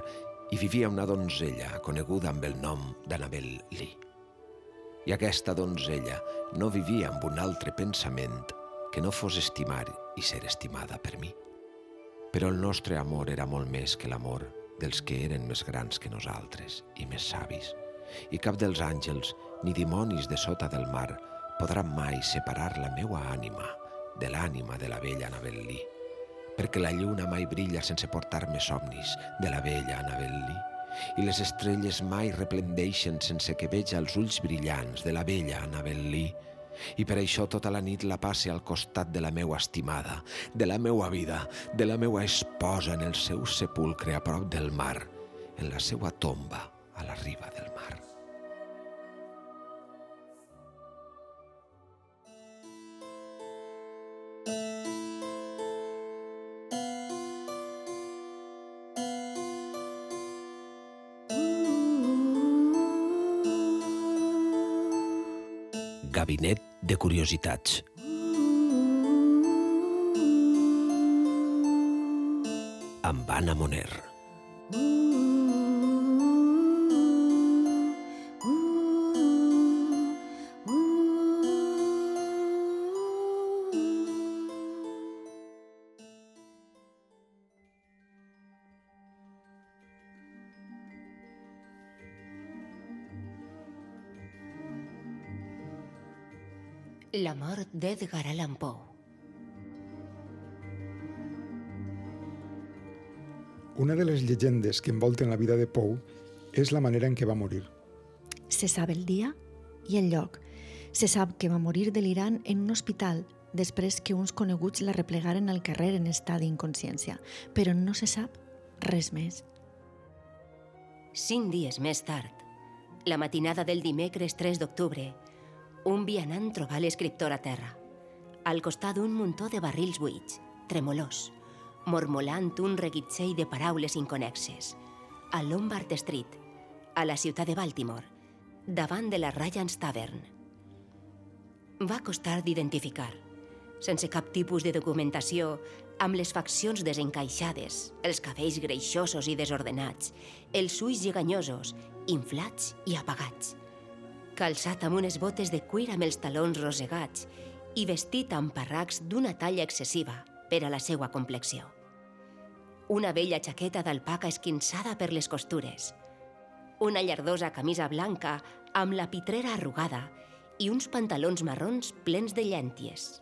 hi vivia una donzella coneguda amb el nom d'Annabel Lee. I aquesta donzella no vivia amb un altre pensament que no fos estimar i ser estimada per mi. Però el nostre amor era molt més que l'amor dels que eren més grans que nosaltres i més savis. I cap dels àngels ni dimonis de sota del mar podran mai separar la meua ànima de l'ànima de la vella Annabel Lee perquè la lluna mai brilla sense portar-me somnis de la vella Annabel Lee i les estrelles mai replendeixen sense que veja els ulls brillants de la vella Annabel Lee i per això tota la nit la passe al costat de la meua estimada, de la meua vida, de la meua esposa en el seu sepulcre a prop del mar, en la seua tomba a la riba del mar. Gabinet de Curiositats. Amb Anna Moner. Mort d'Edgar Allan Poe. Una de les llegendes que envolten la vida de Poe és la manera en què va morir. Se sap el dia i el lloc. Se sap que va morir delirant en un hospital després que uns coneguts la replegaren al carrer en estat d'inconsciència, però no se sap res més. Cinc dies més tard, la matinada del dimecres 3 d'octubre, un vianant trobà l'escriptor a terra, al costat d'un muntó de barrils buits, tremolós, mormolant un reguitzell de paraules inconexes, a Lombard Street, a la ciutat de Baltimore, davant de la Ryans Tavern. Va costar d'identificar, sense cap tipus de documentació, amb les faccions desencaixades, els cabells greixosos i desordenats, els ulls lleganyosos, inflats i apagats, calçat amb unes botes de cuir amb els talons rosegats i vestit amb parracs d'una talla excessiva per a la seva complexió. Una vella jaqueta d'alpaca esquinçada per les costures, una llardosa camisa blanca amb la pitrera arrugada i uns pantalons marrons plens de llànties.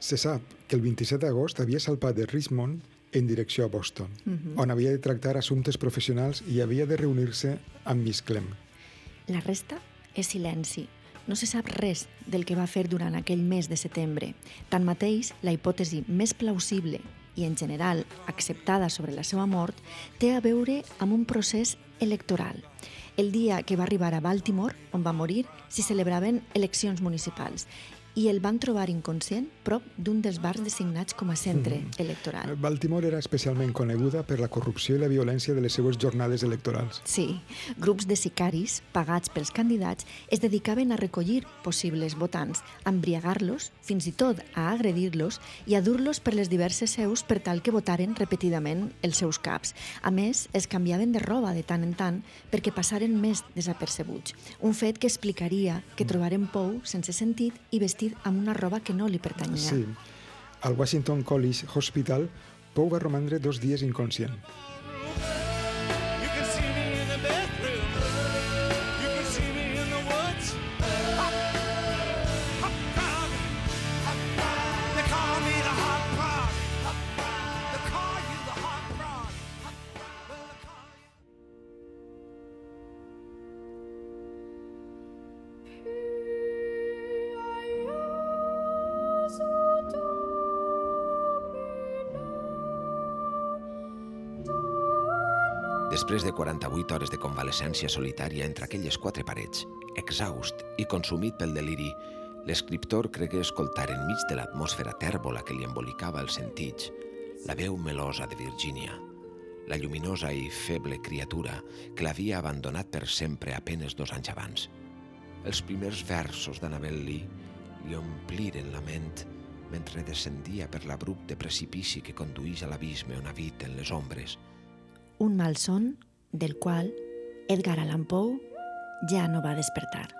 Se sap que el 27 d'agost havia salpat de Richmond en direcció a Boston, on havia de tractar assumptes professionals i havia de reunir-se amb Miss Clem. La resta és silenci. No se sap res del que va fer durant aquell mes de setembre. Tanmateix, la hipòtesi més plausible i en general acceptada sobre la seva mort té a veure amb un procés electoral. El dia que va arribar a Baltimore, on va morir, s'hi celebraven eleccions municipals i el van trobar inconscient prop d'un dels bars designats com a centre electoral. Baltimore era especialment coneguda per la corrupció i la violència de les seues jornades electorals. Sí, grups de sicaris, pagats pels candidats, es dedicaven a recollir possibles votants, a embriagar-los, fins i tot a agredir-los i a dur-los per les diverses seus per tal que votaren repetidament els seus caps. A més, es canviaven de roba de tant en tant perquè passaren més desapercebuts. Un fet que explicaria que trobaren Pou sense sentit i vestit amb una roba que no li pertanyia. Sí. Al Washington College Hospital, Pou va romandre dos dies inconscient. Després de 48 hores de convalescència solitària entre aquelles quatre parets, exhaust i consumit pel deliri, l'escriptor cregué escoltar enmig de l'atmosfera tèrbola que li embolicava els sentits la veu melosa de Virginia, la lluminosa i feble criatura que l'havia abandonat per sempre a penes dos anys abans. Els primers versos d'Annabel Lee li ompliren la ment mentre descendia per l'abrupte precipici que conduïx a l'abisme on habiten les ombres, Un malson del qual Edgar Allan Poe ja no va despertar.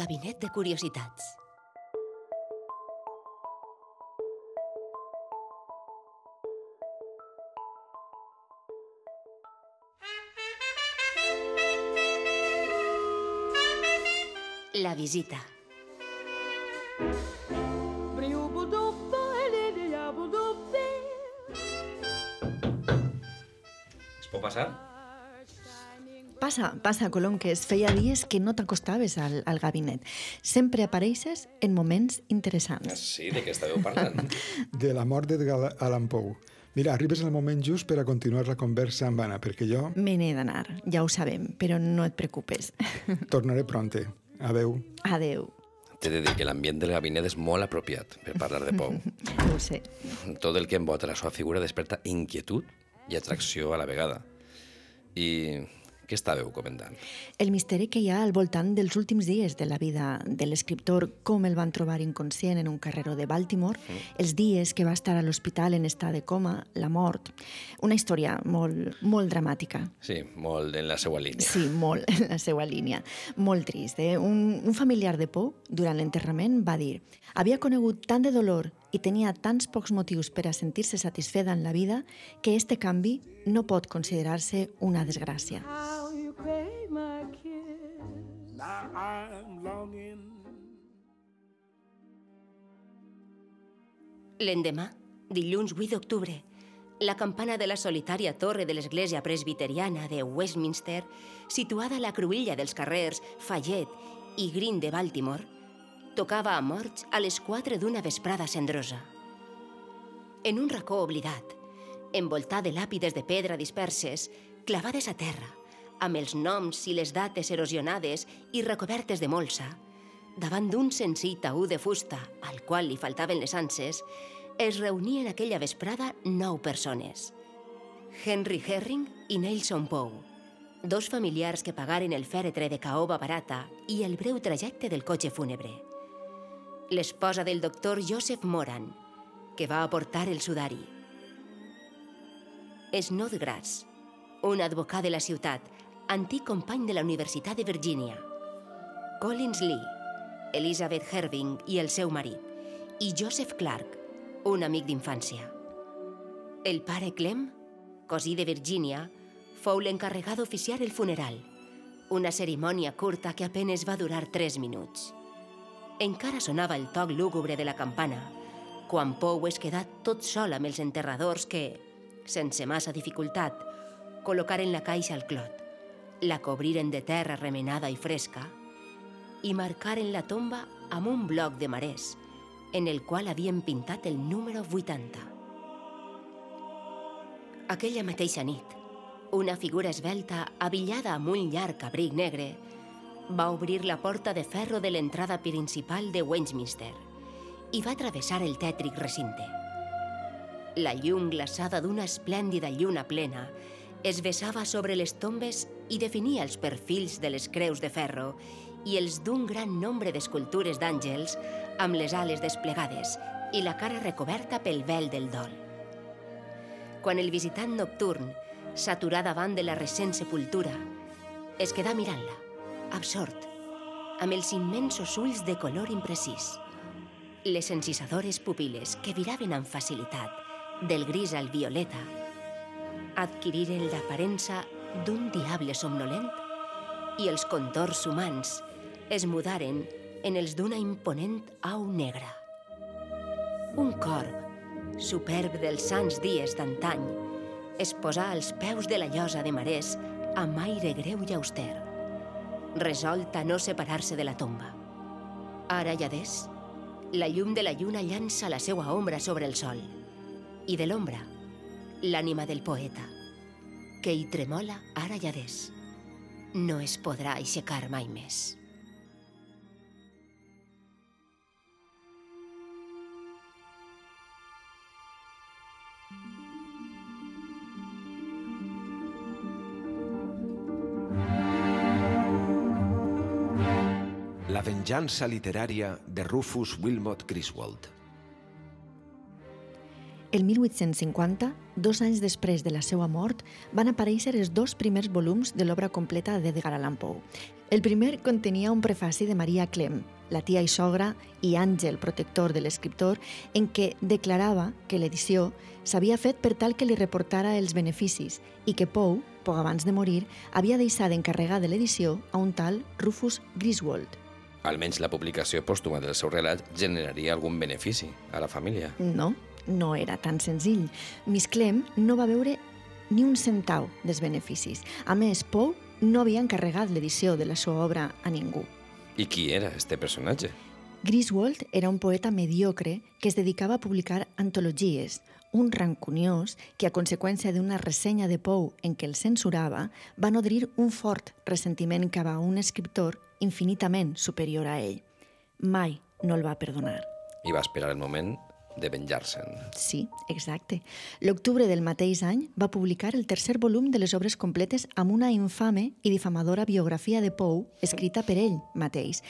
Gabinet de curiositats. La visita. Es pot passar? Passa, passa, Colom, que es feia dies que no t'acostaves al, al gabinet. Sempre apareixes en moments interessants. Sí, de què estàveu parlant? (laughs) De la mort d'Edgar Allan Poe. Mira, arribes al moment just per a continuar la conversa amb Anna, perquè jo Me n'he d'anar, ja ho sabem, però no et preocupes. (laughs) tornaré pronte. Adeu. Adeu. T'he de dir que l'ambient del gabinet és molt apropiat per parlar de Pou. (laughs) Ho sé. Tot el que envolta la seva figura desperta inquietud i atracció a la vegada. I què estàveu comentant? El misteri que hi ha al voltant dels últims dies de la vida de l'escriptor, com el van trobar inconscient en un carreró de Baltimore, els dies que va estar a l'hospital en estat de coma, la mort... Una història molt, molt dramàtica. Sí, molt en la seva línia. Sí, molt en la seva línia. Molt trist. Eh? Un, un familiar de Poe, durant l'enterrament, va dir havia conegut tant de dolor i tenia tants pocs motius per a sentir-se satisfeda en la vida que este canvi no pot considerar-se una desgràcia. L'endemà, dilluns 8 d'octubre, la campana de la solitària torre de l'església presbiteriana de Westminster, situada a la cruïlla dels carrers Fayette i Green de Baltimore, tocava a morts a les 4 d'una vesprada cendrosa. En un racó oblidat, envoltat de làpides de pedra disperses, clavades a terra, amb els noms i les dates erosionades i recobertes de molsa, davant d'un senzill taú de fusta, al qual li faltaven les anses, es reunien aquella vesprada nou persones. Henry Herring i Nelson Poe, dos familiars que pagaren el fèretre de caoba barata i el breu trajecte del cotxe fúnebre. L'esposa del doctor Joseph Moran, que va aportar el sudari. Snodgrass, un advocat de la ciutat, antic company de la Universitat de Virgínia. Collins Lee, Elizabeth Herving i el seu marit, i Joseph Clark, un amic d'infància. El pare Clem, cosí de Virgínia, fou l'encarregat d'oficiar el funeral, una cerimònia curta que apenes va durar tres minuts. Encara sonava el toc lúgubre de la campana, quan Pou es quedà tot sol amb els enterradors que, sense massa dificultat, col·locaren la caixa al clot, la cobriren de terra remenada i fresca i marcaren la tomba amb un bloc de marès, en el qual havien pintat el número 80. Aquella mateixa nit, una figura esvelta, avillada amb un llarg abric negre, va obrir la porta de ferro de l'entrada principal de Westminster i va travessar el tètric recinte. La llum glaçada d'una esplèndida lluna plena es vessava sobre les tombes i definia els perfils de les creus de ferro i els d'un gran nombre d'escultures d'àngels amb les ales desplegades i la cara recoberta pel vel del dol. Quan el visitant nocturn s'aturà davant de la recent sepultura, es quedà mirant-la, absort, amb els immensos ulls de color imprecís. Les encisadores pupil·les que viraven amb facilitat del gris al violeta adquiriren l'aparença d'un diable somnolent i els contorns humans es mudaren en els d'una imponent au negra. Un corb, superb dels sants dies d'antany, es posà als peus de la llosa de marès amb aire greu i auster, resolt a no separar-se de la tomba. Ara ja des, la llum de la lluna llança la seua ombra sobre el sol, i de l'ombra, l'ànima del poeta, que hi tremola ara ja des. No es podrà aixecar mai més. Venjança literària de Rufus Wilmot Griswold. El 1850, dos anys després de la seva mort, van aparèixer els dos primers volums de l'obra completa d'Edgar Allan Poe. El primer contenia un prefaci de Maria Clem, la tia i sogra i àngel protector de l'escriptor, en què declarava que l'edició s'havia fet per tal que li reportara els beneficis i que Poe, poc abans de morir, havia deixat d'encarregar de l'edició a un tal Rufus Griswold. Almenys la publicació pòstuma del seu relat generaria algun benefici a la família. No, no era tan senzill. Miss Clem no va veure ni un centau dels beneficis. A més, Poe no havia encarregat l'edició de la seva obra a ningú. I qui era este personatge? Griswold era un poeta mediocre que es dedicava a publicar antologies, un rancuniós que, a conseqüència d'una ressenya de Poe en què el censurava, va nodrir un fort ressentiment cap a un escriptor infinitament superior a ell. Mai no el va perdonar. I va esperar el moment de venjar-se'n. Sí, exacte. L'octubre del mateix any va publicar el tercer volum de les obres completes amb una infame i difamadora biografia de Poe escrita per ell mateix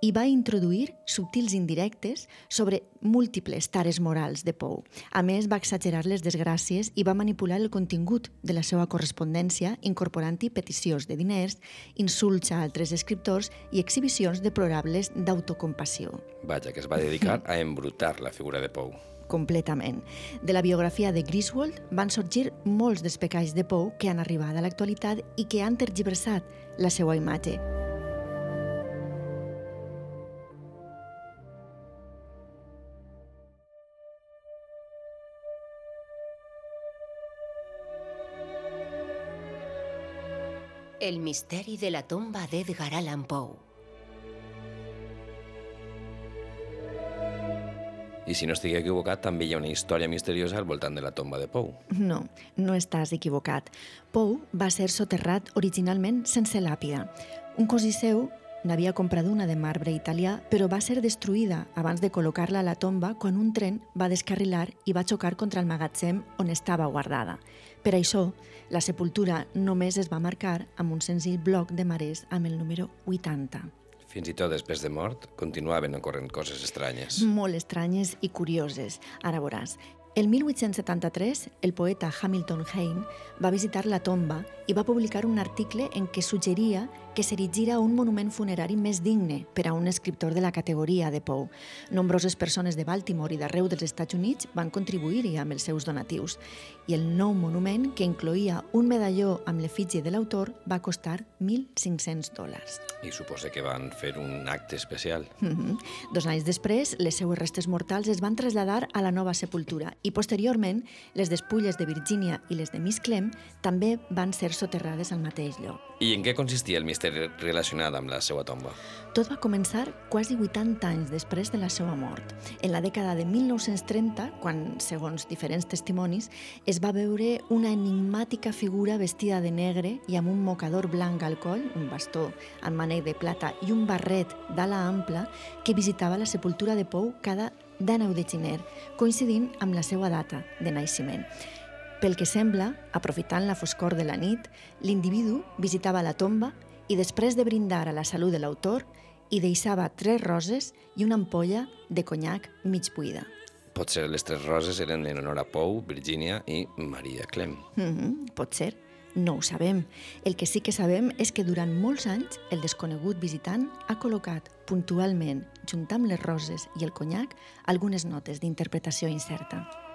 i va introduir subtils indirectes sobre múltiples tares morals de Poe. A més, va exagerar les desgràcies i va manipular el contingut de la seva correspondència incorporant-hi peticions de diners, insults a altres escriptors i exhibicions deplorables d'autocompassió. Vaja, que es va dedicar a embrutar la figura de Poe. completament. De la biografia de Griswold van sorgir molts dels pecats de Poe que han arribat a l'actualitat i que han tergiversat la seva imatge. El misteri de la tomba d'Edgar Allan Poe. I si no estigui equivocat, també hi ha una història misteriosa al voltant de la tomba de Poe. No, no estàs equivocat. Poe va ser soterrat originalment sense làpida. Un cosí seu, n'havia comprat una de marbre italià, però va ser destruïda abans de col·locar-la a la tomba quan un tren va descarrilar i va xocar contra el magatzem on estava guardada. Per això, la sepultura només es va marcar amb un senzill bloc de marès amb el número 80. Fins i tot després de mort, continuaven ocorrent coses estranyes. Molt estranyes i curioses. Ara veuràs. El 1873, el poeta Hamilton Hayne va visitar la tomba i va publicar un article en què suggeria que s'erigira un monument funerari més digne per a un escriptor de la categoria de Poe. Nombroses persones de Baltimore i d'arreu dels Estats Units van contribuir-hi amb els seus donatius i el nou monument, que incloïa un medalló amb l'efígie de l'autor, va costar 1.500 dòlars. I suposa que van fer un acte especial. Mm -hmm. Dos anys després, les seues restes mortals es van traslladar a la nova sepultura i posteriorment les despulles de Virgínia i les de Miss Clem també van ser soterrades al mateix lloc. I en què consistia el misteri relacionat amb la seva tomba? Tot va començar quasi 80 anys després de la seva mort. En la dècada de 1930, quan, segons diferents testimonis, es va veure una enigmàtica figura vestida de negre i amb un mocador blanc al coll, un bastó amb manec de plata i un barret d'ala ampla que visitava la sepultura de Pou cada 19 de gener, coincidint amb la seva data de naixement. Pel que sembla, aprofitant la foscor de la nit, l'individu visitava la tomba i després de brindar a la salut de l'autor, hi deixava tres roses i una ampolla de conyac mig buida. Potser les tres roses eren en honor a Pou, Virgínia i Maria Clem. Mm -hmm, pot ser. No ho sabem. El que sí que sabem és que durant molts anys el desconegut visitant ha col·locat puntualment, junt amb les roses i el conyac, algunes notes d'interpretació incerta.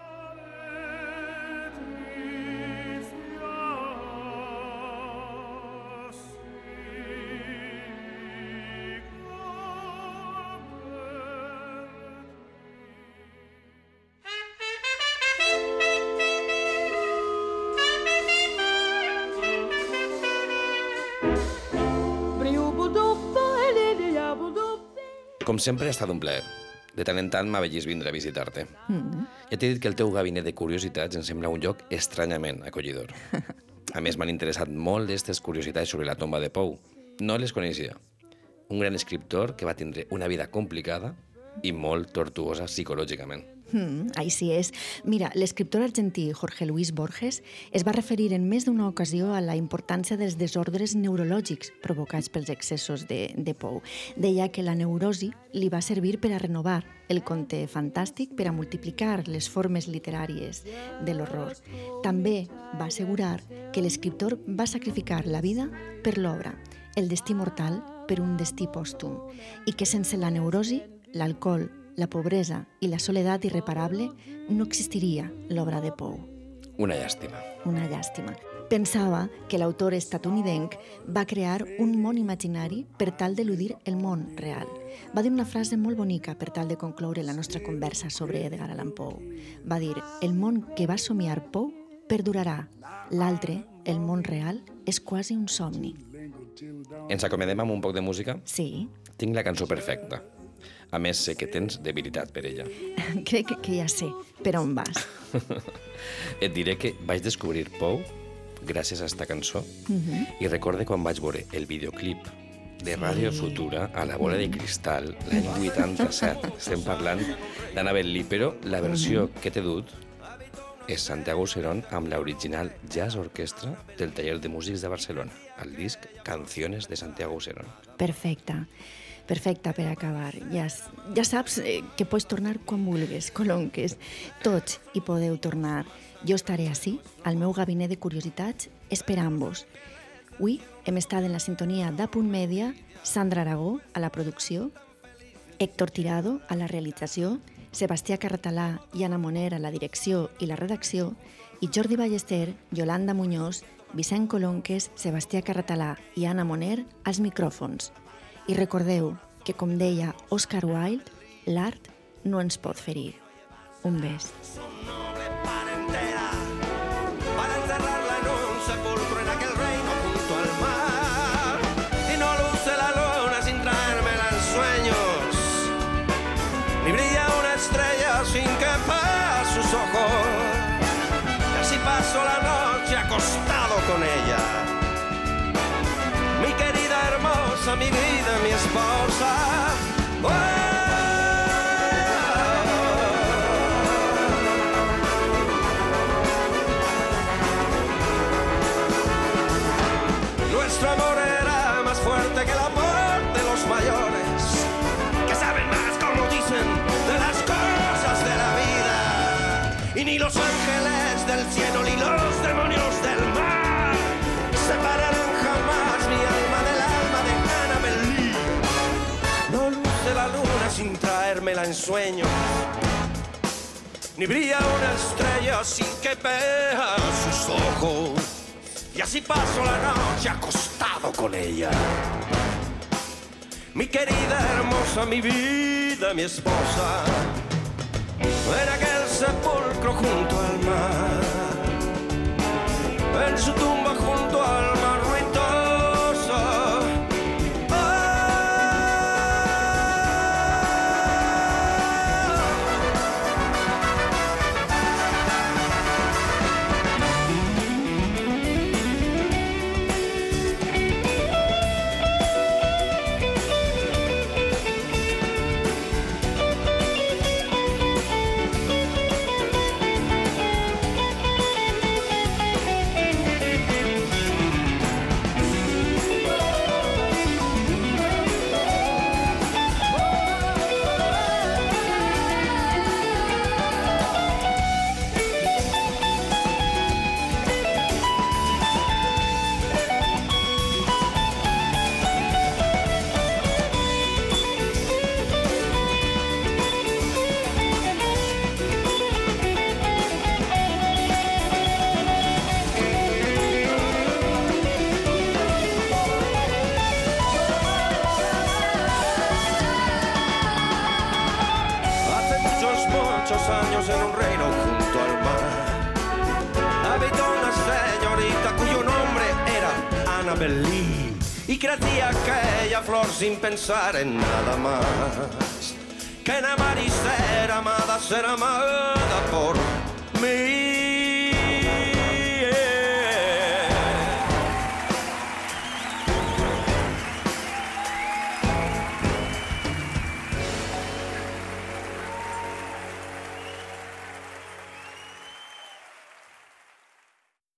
Com sempre, ha estat un plaer. De tant en tant m'ha vegis vindre a visitar-te. Mm -hmm. Ja t'he dit que el teu gabinet de curiositats em sembla un lloc estranyament acollidor. A més, m'han interessat molt aquestes curiositats sobre la tomba de Pou. No les coneixia. Un gran escriptor que va tindre una vida complicada i molt tortuosa psicològicament. Mm, així és. Mira, l'escriptor argentí Jorge Luis Borges es va referir en més d'una ocasió a la importància dels desordres neurològics provocats pels excessos de, de Pou. Deia que la neurosi li va servir per a renovar el conte fantàstic per a multiplicar les formes literàries de l'horror. També va assegurar que l'escriptor va sacrificar la vida per l'obra, el destí mortal per un destí pòstum, i que sense la neurosi, l'alcohol, la pobresa i la soledat irreparable, no existiria l'obra de Pou. Una llàstima. Una llàstima. Pensava que l'autor estatunidenc va crear un món imaginari per tal d'eludir el món real. Va dir una frase molt bonica per tal de concloure la nostra conversa sobre Edgar Allan Poe. Va dir, el món que va somiar Poe perdurarà. L'altre, el món real, és quasi un somni. Ens acomodem amb un poc de música? Sí. Tinc la cançó perfecta. A més, sé que tens debilitat per ella. (laughs) Crec que, que ja sé per on vas. (laughs) Et diré que vaig descobrir Pou gràcies a esta cançó Mm -hmm. i recorde quan vaig veure el videoclip de Ràdio Sí. Futura a la bola de cristal l'any 87. Estem parlant d'Anabel Lee, però la versió que t'he dut és Santiago Serón amb l'original Jazz Orquestra del Taller de Músics de Barcelona, el disc Canciones de Santiago Serón. Perfecte. Perfecte per acabar. Ja, ja saps eh, que pots tornar quan vulguis, colonques. Tots hi podeu tornar. Jo estaré així, al meu gabinet de curiositats, esperant-vos. Avui hem estat en la sintonia d'Apunt Mèdia, Sandra Aragó a la producció, Héctor Tirado a la realització, Sebastià Carratalà i Anna Moner a la direcció i la redacció, i Jordi Ballester, Yolanda Muñoz, Vicent Colonques, Sebastià Carratalà i Anna Moner als micròfons. I recordeu que, com deia Oscar Wilde, l'art no ens pot ferir. Un bes. para vida, ni brilla una estrella sin que vea sus ojos. Y así paso la noche acostado con ella. Mi querida, hermosa, mi vida, mi esposa. En aquel sepulcro junto al mar. Pensar en nada más. Que en amar y ser amada, ser amada